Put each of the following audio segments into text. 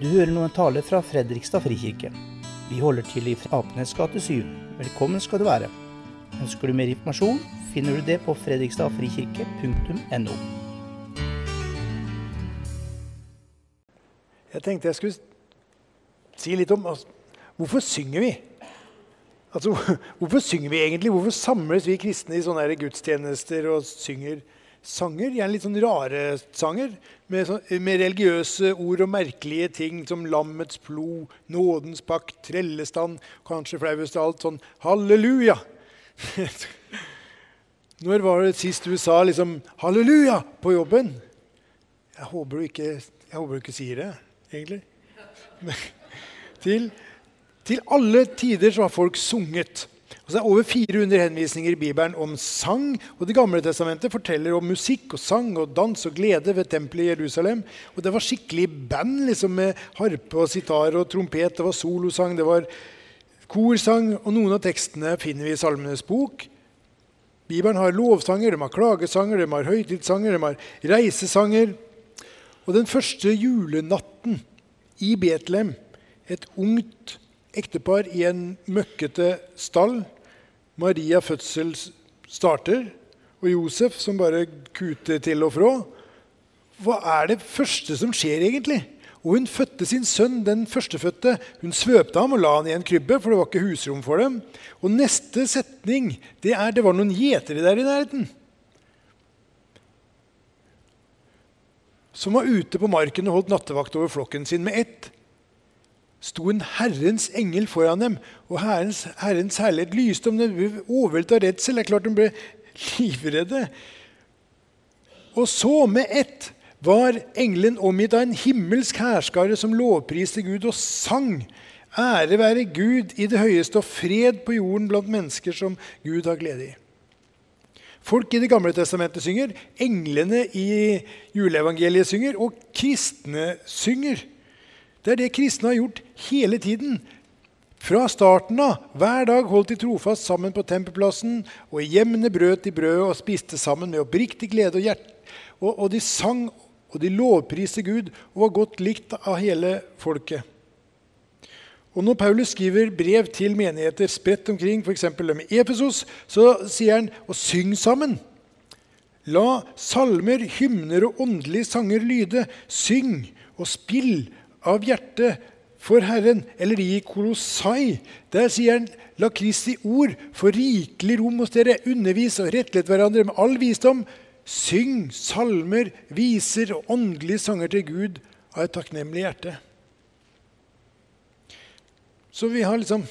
Du hører nå en tale fra Fredrikstad frikirke. Vi holder til i Apenes gate 7. Velkommen skal du være. Ønsker du mer informasjon, finner du det på fredrikstadfrikirke.no. Jeg tenkte jeg skulle si litt om altså, hvorfor synger vi? Altså, Hvorfor synger vi egentlig? Hvorfor samles vi kristne i sånne gudstjenester og synger sanger? Gjerne litt sånn rare sanger med, så, med religiøse ord og merkelige ting som lammets blod, nådens pakt, trellestand, kanskje flauest av alt sånn halleluja. Når var det sist du sa liksom halleluja på jobben? Jeg håper du ikke, håper du ikke sier det egentlig. til, til, alle tider så har folk sunget. Og så er over 400 henvisninger i Bibelen om sang. Og Det gamle testamentet forteller om musikk og sang og dans og glede ved tempelet i Jerusalem. Og Det var skikkelig band liksom med harpe og sitar og trompet. Det var solosang, det var korsang. Og noen av tekstene finner vi i Salmenes bok. Bibelen har lovsanger, de har klagesanger, de har høytidssanger, de har reisesanger. Og den første julenatten i Betlehem, et ungt ektepar i en møkkete stall Maria fødsel starter, og Josef som bare kuter til og fra. Hva er det første som skjer, egentlig? Og hun fødte sin sønn, den førstefødte. Hun svøpte ham og la han i en krybbe, for det var ikke husrom for dem. Og neste setning det er det var noen gjetere der i nærheten. som var ute på marken og holdt nattevakt over flokken sin. Med ett sto en Herrens engel foran dem, og Herrens, herrens herlighet lyste om dem. De ble overveldet av redsel. Det er klart de ble livredde. Og så, med ett, var engelen omgitt av en himmelsk hærskare som lovpriste Gud og sang. Ære være Gud i det høyeste og fred på jorden blant mennesker som Gud har glede i. Folk i Det gamle testamentet synger, englene i juleevangeliet synger, og kristne synger. Det er det kristne har gjort hele tiden. Fra starten av. Hver dag holdt de trofast sammen på tempelplassen, og i hjemmene brøt de brødet og spiste sammen med oppriktig glede og hjerte. Og, og de sang og de lovpriste Gud og var godt likt av hele folket. Og Når Paulus skriver brev til menigheter spredt omkring, f.eks. dem i Efesos, så sier han å syng sammen. La salmer, hymner og åndelige sanger lyde. Syng og spill av hjertet for Herren. Eller i Kolossai, der sier han La Kristi ord få rikelig rom hos dere. Undervis og rettlett hverandre med all visdom. Syng salmer, viser og åndelige sanger til Gud av et takknemlig hjerte. Så vi har liksom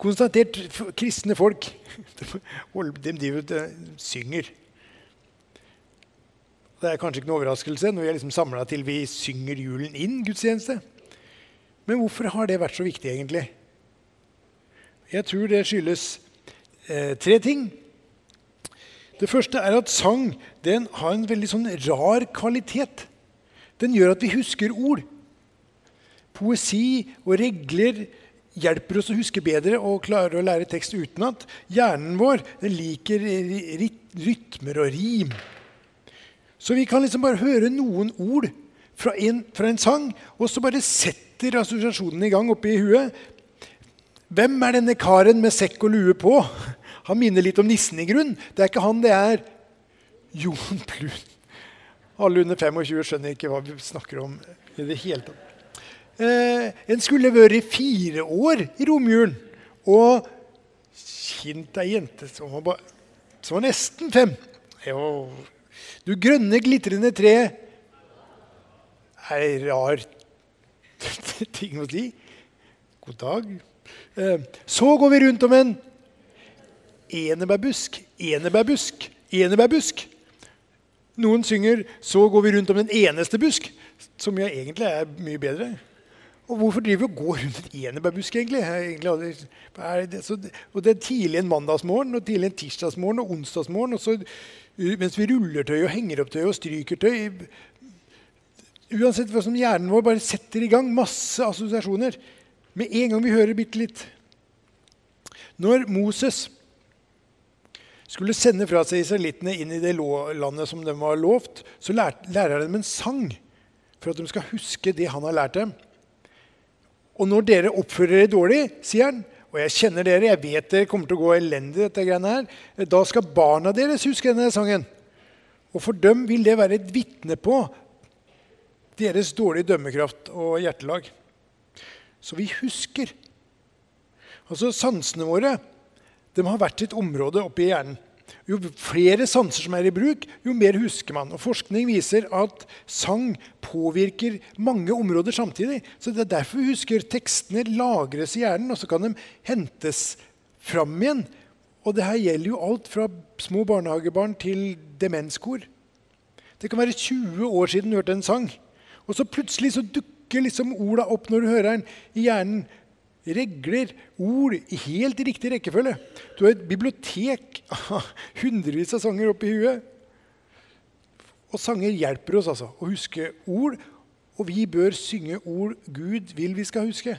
konstatert kristne folk De driver synger. Det er kanskje ikke noe overraskelse når vi er liksom samla til vi synger julen inn gudstjeneste. Men hvorfor har det vært så viktig, egentlig? Jeg tror det skyldes eh, tre ting. Det første er at sang den har en veldig sånn rar kvalitet. Den gjør at vi husker ord. Poesi og regler hjelper oss å huske bedre og klarer å lære tekst utenat. Hjernen vår liker rytmer og rim. Så vi kan liksom bare høre noen ord fra en, fra en sang, og så bare setter assosiasjonen i gang oppi huet. Hvem er denne karen med sekk og lue på? Han minner litt om nissen i grunn. Det er ikke han, det er Jon Plun. Alle under 25 skjønner ikke hva vi snakker om i det hele tatt. Eh, en skulle vært fire år i romjulen. Og kjent ei jente som var, som var, nesten fem. Jo. Du grønne, glitrende tre er rar ting å si. God dag. Eh, så går vi rundt om en enebærbusk, enebærbusk, enebærbusk. Noen synger 'Så går vi rundt om den eneste busk', som jo egentlig er mye bedre. Og hvorfor driver vi og går rundt en enebærbusk, egentlig? egentlig så, og det er tidlig en mandagsmorgen, og tidlig en tirsdagsmorgen og onsdagsmorgen. Og så, mens vi ruller tøy og henger opp tøy og stryker tøy Uansett hva som hjernen vår bare setter i gang masse assosiasjoner med en gang vi hører bitte litt. Når Moses skulle sende fra seg israelittene inn i det landet som de var lovt, så lærer de dem en sang for at de skal huske det han har lært dem. Og når dere oppfører dere dårlig, sier han, og jeg kjenner dere, jeg vet dere kommer til å gå elendig, dette greiene her, da skal barna deres huske denne sangen. Og for dem vil det være et vitne på deres dårlige dømmekraft og hjertelag. Så vi husker. Altså Sansene våre de har vært et område oppi hjernen. Jo flere sanser som er i bruk, jo mer husker man. Og Forskning viser at sang påvirker mange områder samtidig. Så Det er derfor vi husker tekstene lagres i hjernen, og så kan de hentes fram igjen. Og det her gjelder jo alt fra små barnehagebarn til demenskor. Det kan være 20 år siden du hørte en sang, og så plutselig så dukker liksom orda opp når du hører den i hjernen regler, ord i helt riktig rekkefølge. Du har et bibliotek av hundrevis av sanger oppi huet. Og sanger hjelper oss altså å huske ord, og vi bør synge ord Gud vil vi skal huske.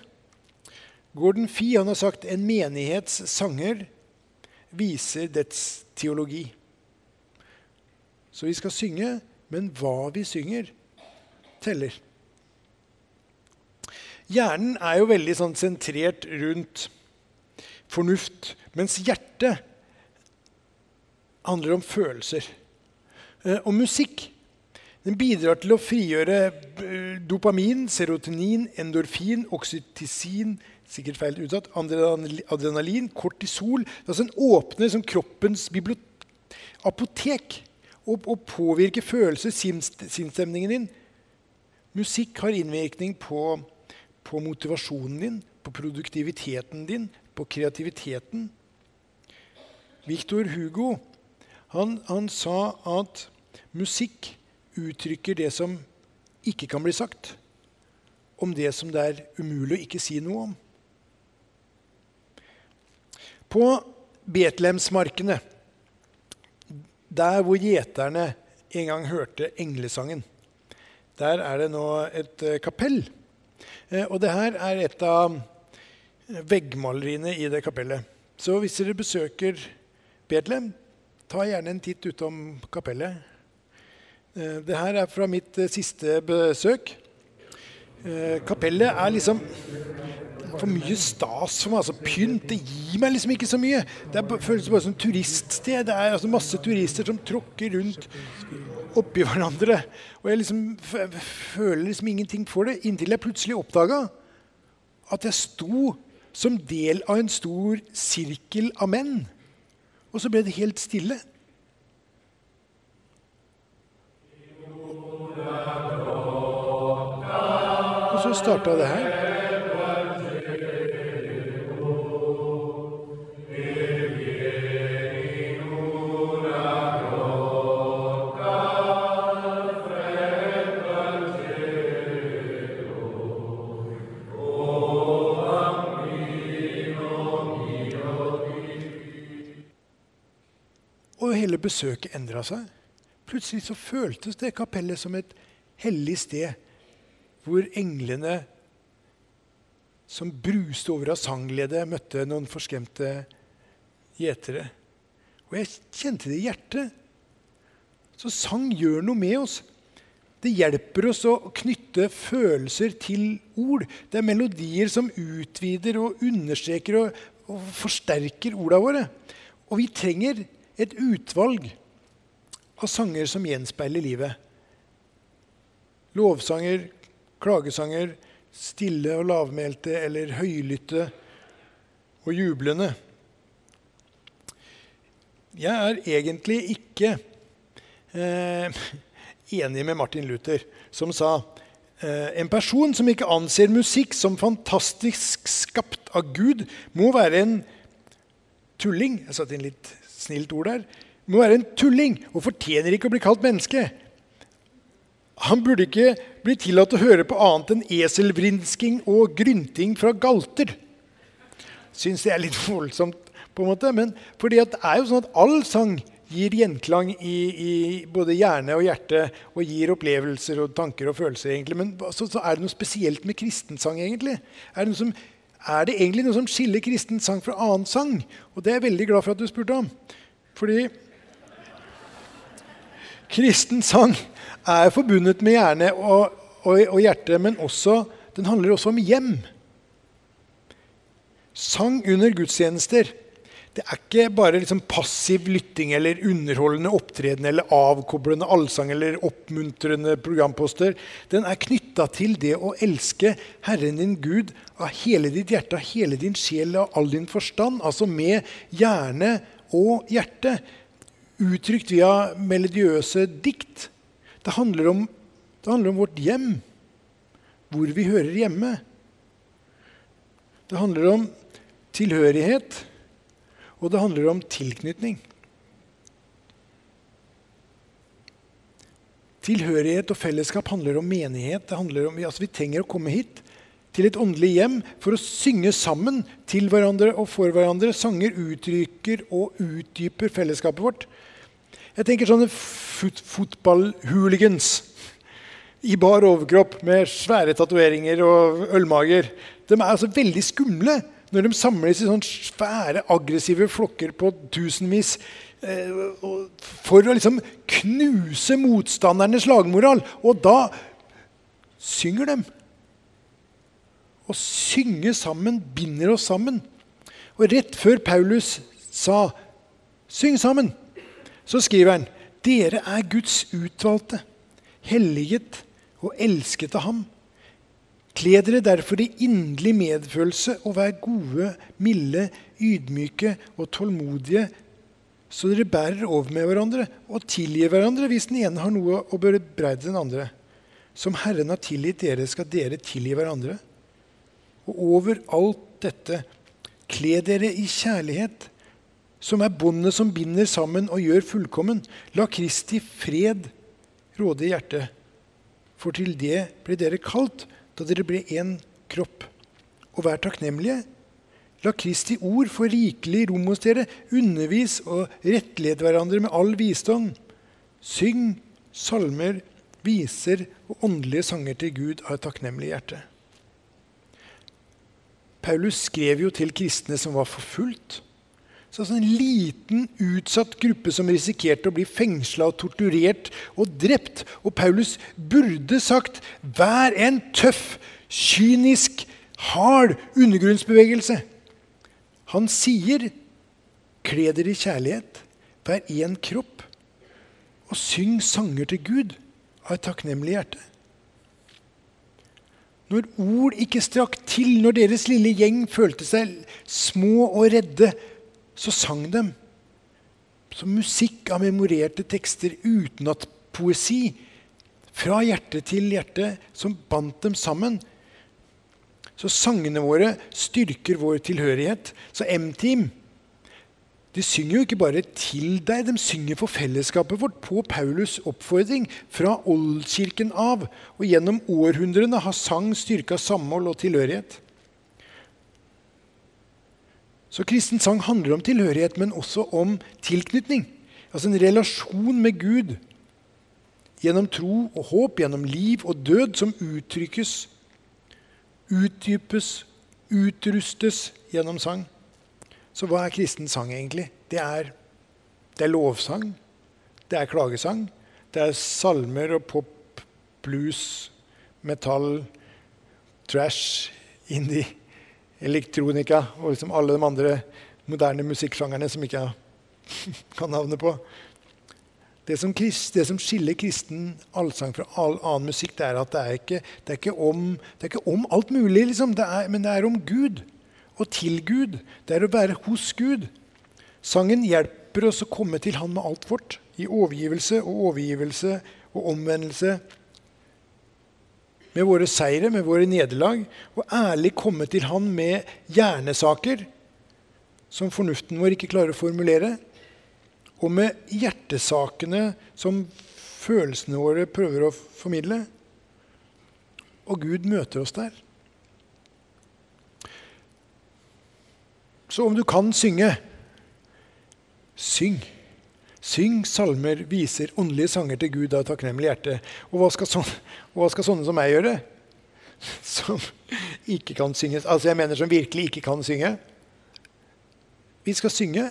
Gordon Fee har sagt en menighets sanger viser dets teologi. Så vi skal synge, men hva vi synger, teller. Hjernen er jo veldig sånn sentrert rundt fornuft, mens hjertet handler om følelser. Eh, og musikk den bidrar til å frigjøre eh, dopamin, serotonin, endorfin, oksyticin sikkert feil uttatt, adrenalin, kortisol. Altså Den åpner som kroppens apotek og, og påvirker følelser, sinnsstemningen din. Musikk har innvirkning på på motivasjonen din, på produktiviteten din, på kreativiteten. Victor Hugo han, han sa at musikk uttrykker det som ikke kan bli sagt, om det som det er umulig å ikke si noe om. På Betlehemsmarkene, der hvor gjeterne en gang hørte englesangen, der er det nå et eh, kapell og det her er et av veggmaleriene i det kapellet. Så hvis dere besøker Betlehem, ta gjerne en titt utom kapellet. Eh, det her er fra mitt eh, siste besøk. Kapellet er liksom for mye stas for meg. altså Pynt det gir meg liksom ikke så mye. Det er, føles bare som turiststed. Det er altså masse turister som tråkker rundt oppi hverandre. Og jeg liksom føler liksom ingenting for det, inntil jeg plutselig oppdaga at jeg sto som del av en stor sirkel av menn. Og så ble det helt stille. Og så starta det her. Besøket endra seg. Plutselig så føltes det kapellet som et hellig sted hvor englene som bruste over av sangglede, møtte noen forskremte gjetere. Og jeg kjente det i hjertet. Så sang gjør noe med oss. Det hjelper oss å knytte følelser til ord. Det er melodier som utvider og understreker og, og forsterker ordene våre. Og vi trenger et utvalg av sanger som gjenspeiler livet. Lovsanger, klagesanger, stille og lavmælte eller høylytte og jublende. Jeg er egentlig ikke eh, enig med Martin Luther, som sa eh, en person som ikke anser musikk som fantastisk skapt av Gud, må være en tulling. Jeg satte inn litt snilt ord der, må være en tulling og fortjener ikke å bli kalt menneske. Han burde ikke bli tillatt å høre på annet enn eselvrinsking og grynting fra galter. Syns det er litt voldsomt, på en måte, men fordi det er jo sånn at all sang gir gjenklang i, i, både hjerne og hjerte og gir opplevelser og tanker og følelser. egentlig. Men så, så er det noe spesielt med kristensang, egentlig. Er det, noe som, er det, egentlig noe som skiller kristen sang fra annen sang? Og det er jeg veldig glad for at du spurte om. Fordi kristen sang er forbundet med hjerne og, og, og hjerte, men også, den handler også om hjem. Sang under gudstjenester det er ikke bare liksom passiv lytting eller underholdende opptreden eller avkoblende allsang eller oppmuntrende programposter. Den er knytta til det å elske Herren din Gud av hele ditt hjerte, av hele din sjel og all din forstand. Altså med hjerne og hjerte. Uttrykt via melodiøse dikt. Det handler om, det handler om vårt hjem. Hvor vi hører hjemme. Det handler om tilhørighet. Og det handler om tilknytning. Tilhørighet og fellesskap handler om menighet. Det handler om, altså Vi trenger å komme hit til et åndelig hjem for å synge sammen til hverandre og for hverandre. Sanger uttrykker og utdyper fellesskapet vårt. Jeg tenker sånne fot fotballhooligans i bar overkropp med svære tatoveringer og ølmager. De er altså veldig skumle når de samles i sånne svære, aggressive flokker på tusenvis eh, for å liksom knuse motstandernes lagmoral. Og da synger de. Å synge sammen binder oss sammen. Og rett før Paulus sa 'syng sammen', så skriver han 'Dere er Guds utvalgte, helliget og elsket av Ham'. Kle dere derfor i inderlig medfølelse og vær gode, milde, ydmyke og tålmodige, så dere bærer over med hverandre og tilgir hverandre hvis den ene har noe å bebreide den andre. Som Herren har tilgitt dere, skal dere tilgi hverandre. Og over alt dette, kle dere i kjærlighet, som er båndet som binder sammen og gjør fullkommen. La Kristi fred råde i hjertet, for til det blir dere kalt da dere ble én kropp. Og vær takknemlige. La Kristi ord få rikelig rom hos dere. Undervis og rettled hverandre med all visdom. Syng salmer, viser og åndelige sanger til Gud av et takknemlig hjerte. Paulus skrev jo til kristne som var forfulgt. Så En liten, utsatt gruppe som risikerte å bli fengsla og torturert og drept. Og Paulus burde sagt 'vær en tøff, kynisk, hard undergrunnsbevegelse'. Han sier 'kle dere i kjærlighet, vær én kropp', og syng sanger til Gud av et takknemlig hjerte. Når ord ikke strakk til, når deres lille gjeng følte seg små og redde, så sang de som musikk av memorerte tekster uten at poesi fra hjerte til hjerte som bandt dem sammen. Så sangene våre styrker vår tilhørighet. Så M-Team de synger jo ikke bare til deg, de synger for fellesskapet vårt på Paulus' oppfordring fra oldkirken av. Og gjennom århundrene har sang styrka samhold og tilhørighet. Så kristen sang handler om tilhørighet, men også om tilknytning. Altså en relasjon med Gud gjennom tro og håp, gjennom liv og død, som uttrykkes, utdypes, utrustes gjennom sang. Så hva er kristen sang egentlig? Det er, det er lovsang. Det er klagesang. Det er salmer og pop, blues, metall, trash, indie elektronika og liksom alle de andre moderne musikksjangerne som ikke jeg kan navnet på. Det som, krist, det som, skiller kristen allsang fra all annen musikk, det er at det er ikke, det er ikke, om, det er ikke om, alt mulig, liksom. er, men det er om Gud og til Gud. Det er å være hos Gud. Sangen hjelper oss å komme til Han med alt vårt, i overgivelse og overgivelse og omvendelse med våre seire, med våre nederlag, og ærlig komme til Han med hjernesaker som fornuften vår ikke klarer å formulere, og med hjertesakene som følelsene våre prøver å formidle. Og Gud møter oss der. Så om du kan synge, syng. Syng salmer, viser åndelige sanger til Gud av takknemlig hjerte. Og hva sånne, hva skal, sånne, som meg gjøre? Som ikke kan synge Altså jeg mener som virkelig ikke kan synge. Vi skal synge.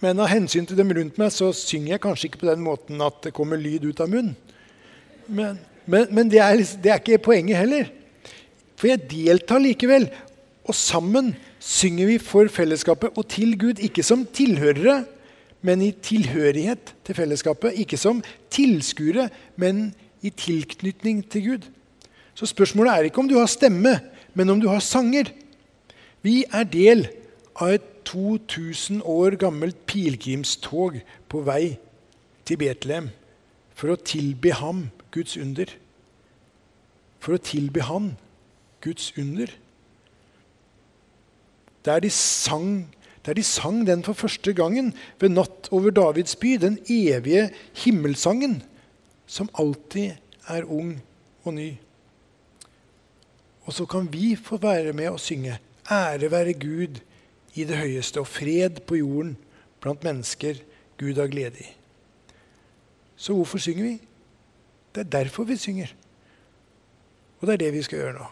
Men av hensyn til dem rundt meg så synger jeg kanskje ikke på den måten at det kommer lyd ut av munnen. Men, men, men det, er, det er ikke poenget heller. For jeg deltar likevel. Og sammen synger vi for fellesskapet og til Gud, ikke som tilhørere, men i tilhørighet til fellesskapet. Ikke som tilskuere, men i tilknytning til Gud. Så spørsmålet er ikke om du har stemme, men om du har sanger. Vi er del av et 2000 år gammelt pilegrimstog på vei til Betlehem for å tilbe ham Guds under. For å tilbe Han Guds under. Der de sang der de sang den for første gangen ved natt over Davids by, den evige himmelsangen, som alltid er ung og ny. Og så kan vi få være med og synge Ære være Gud i det høyeste og fred på jorden blant mennesker Gud har glede i. Så hvorfor synger vi? Det er derfor vi synger. Og det er det vi skal gjøre nå.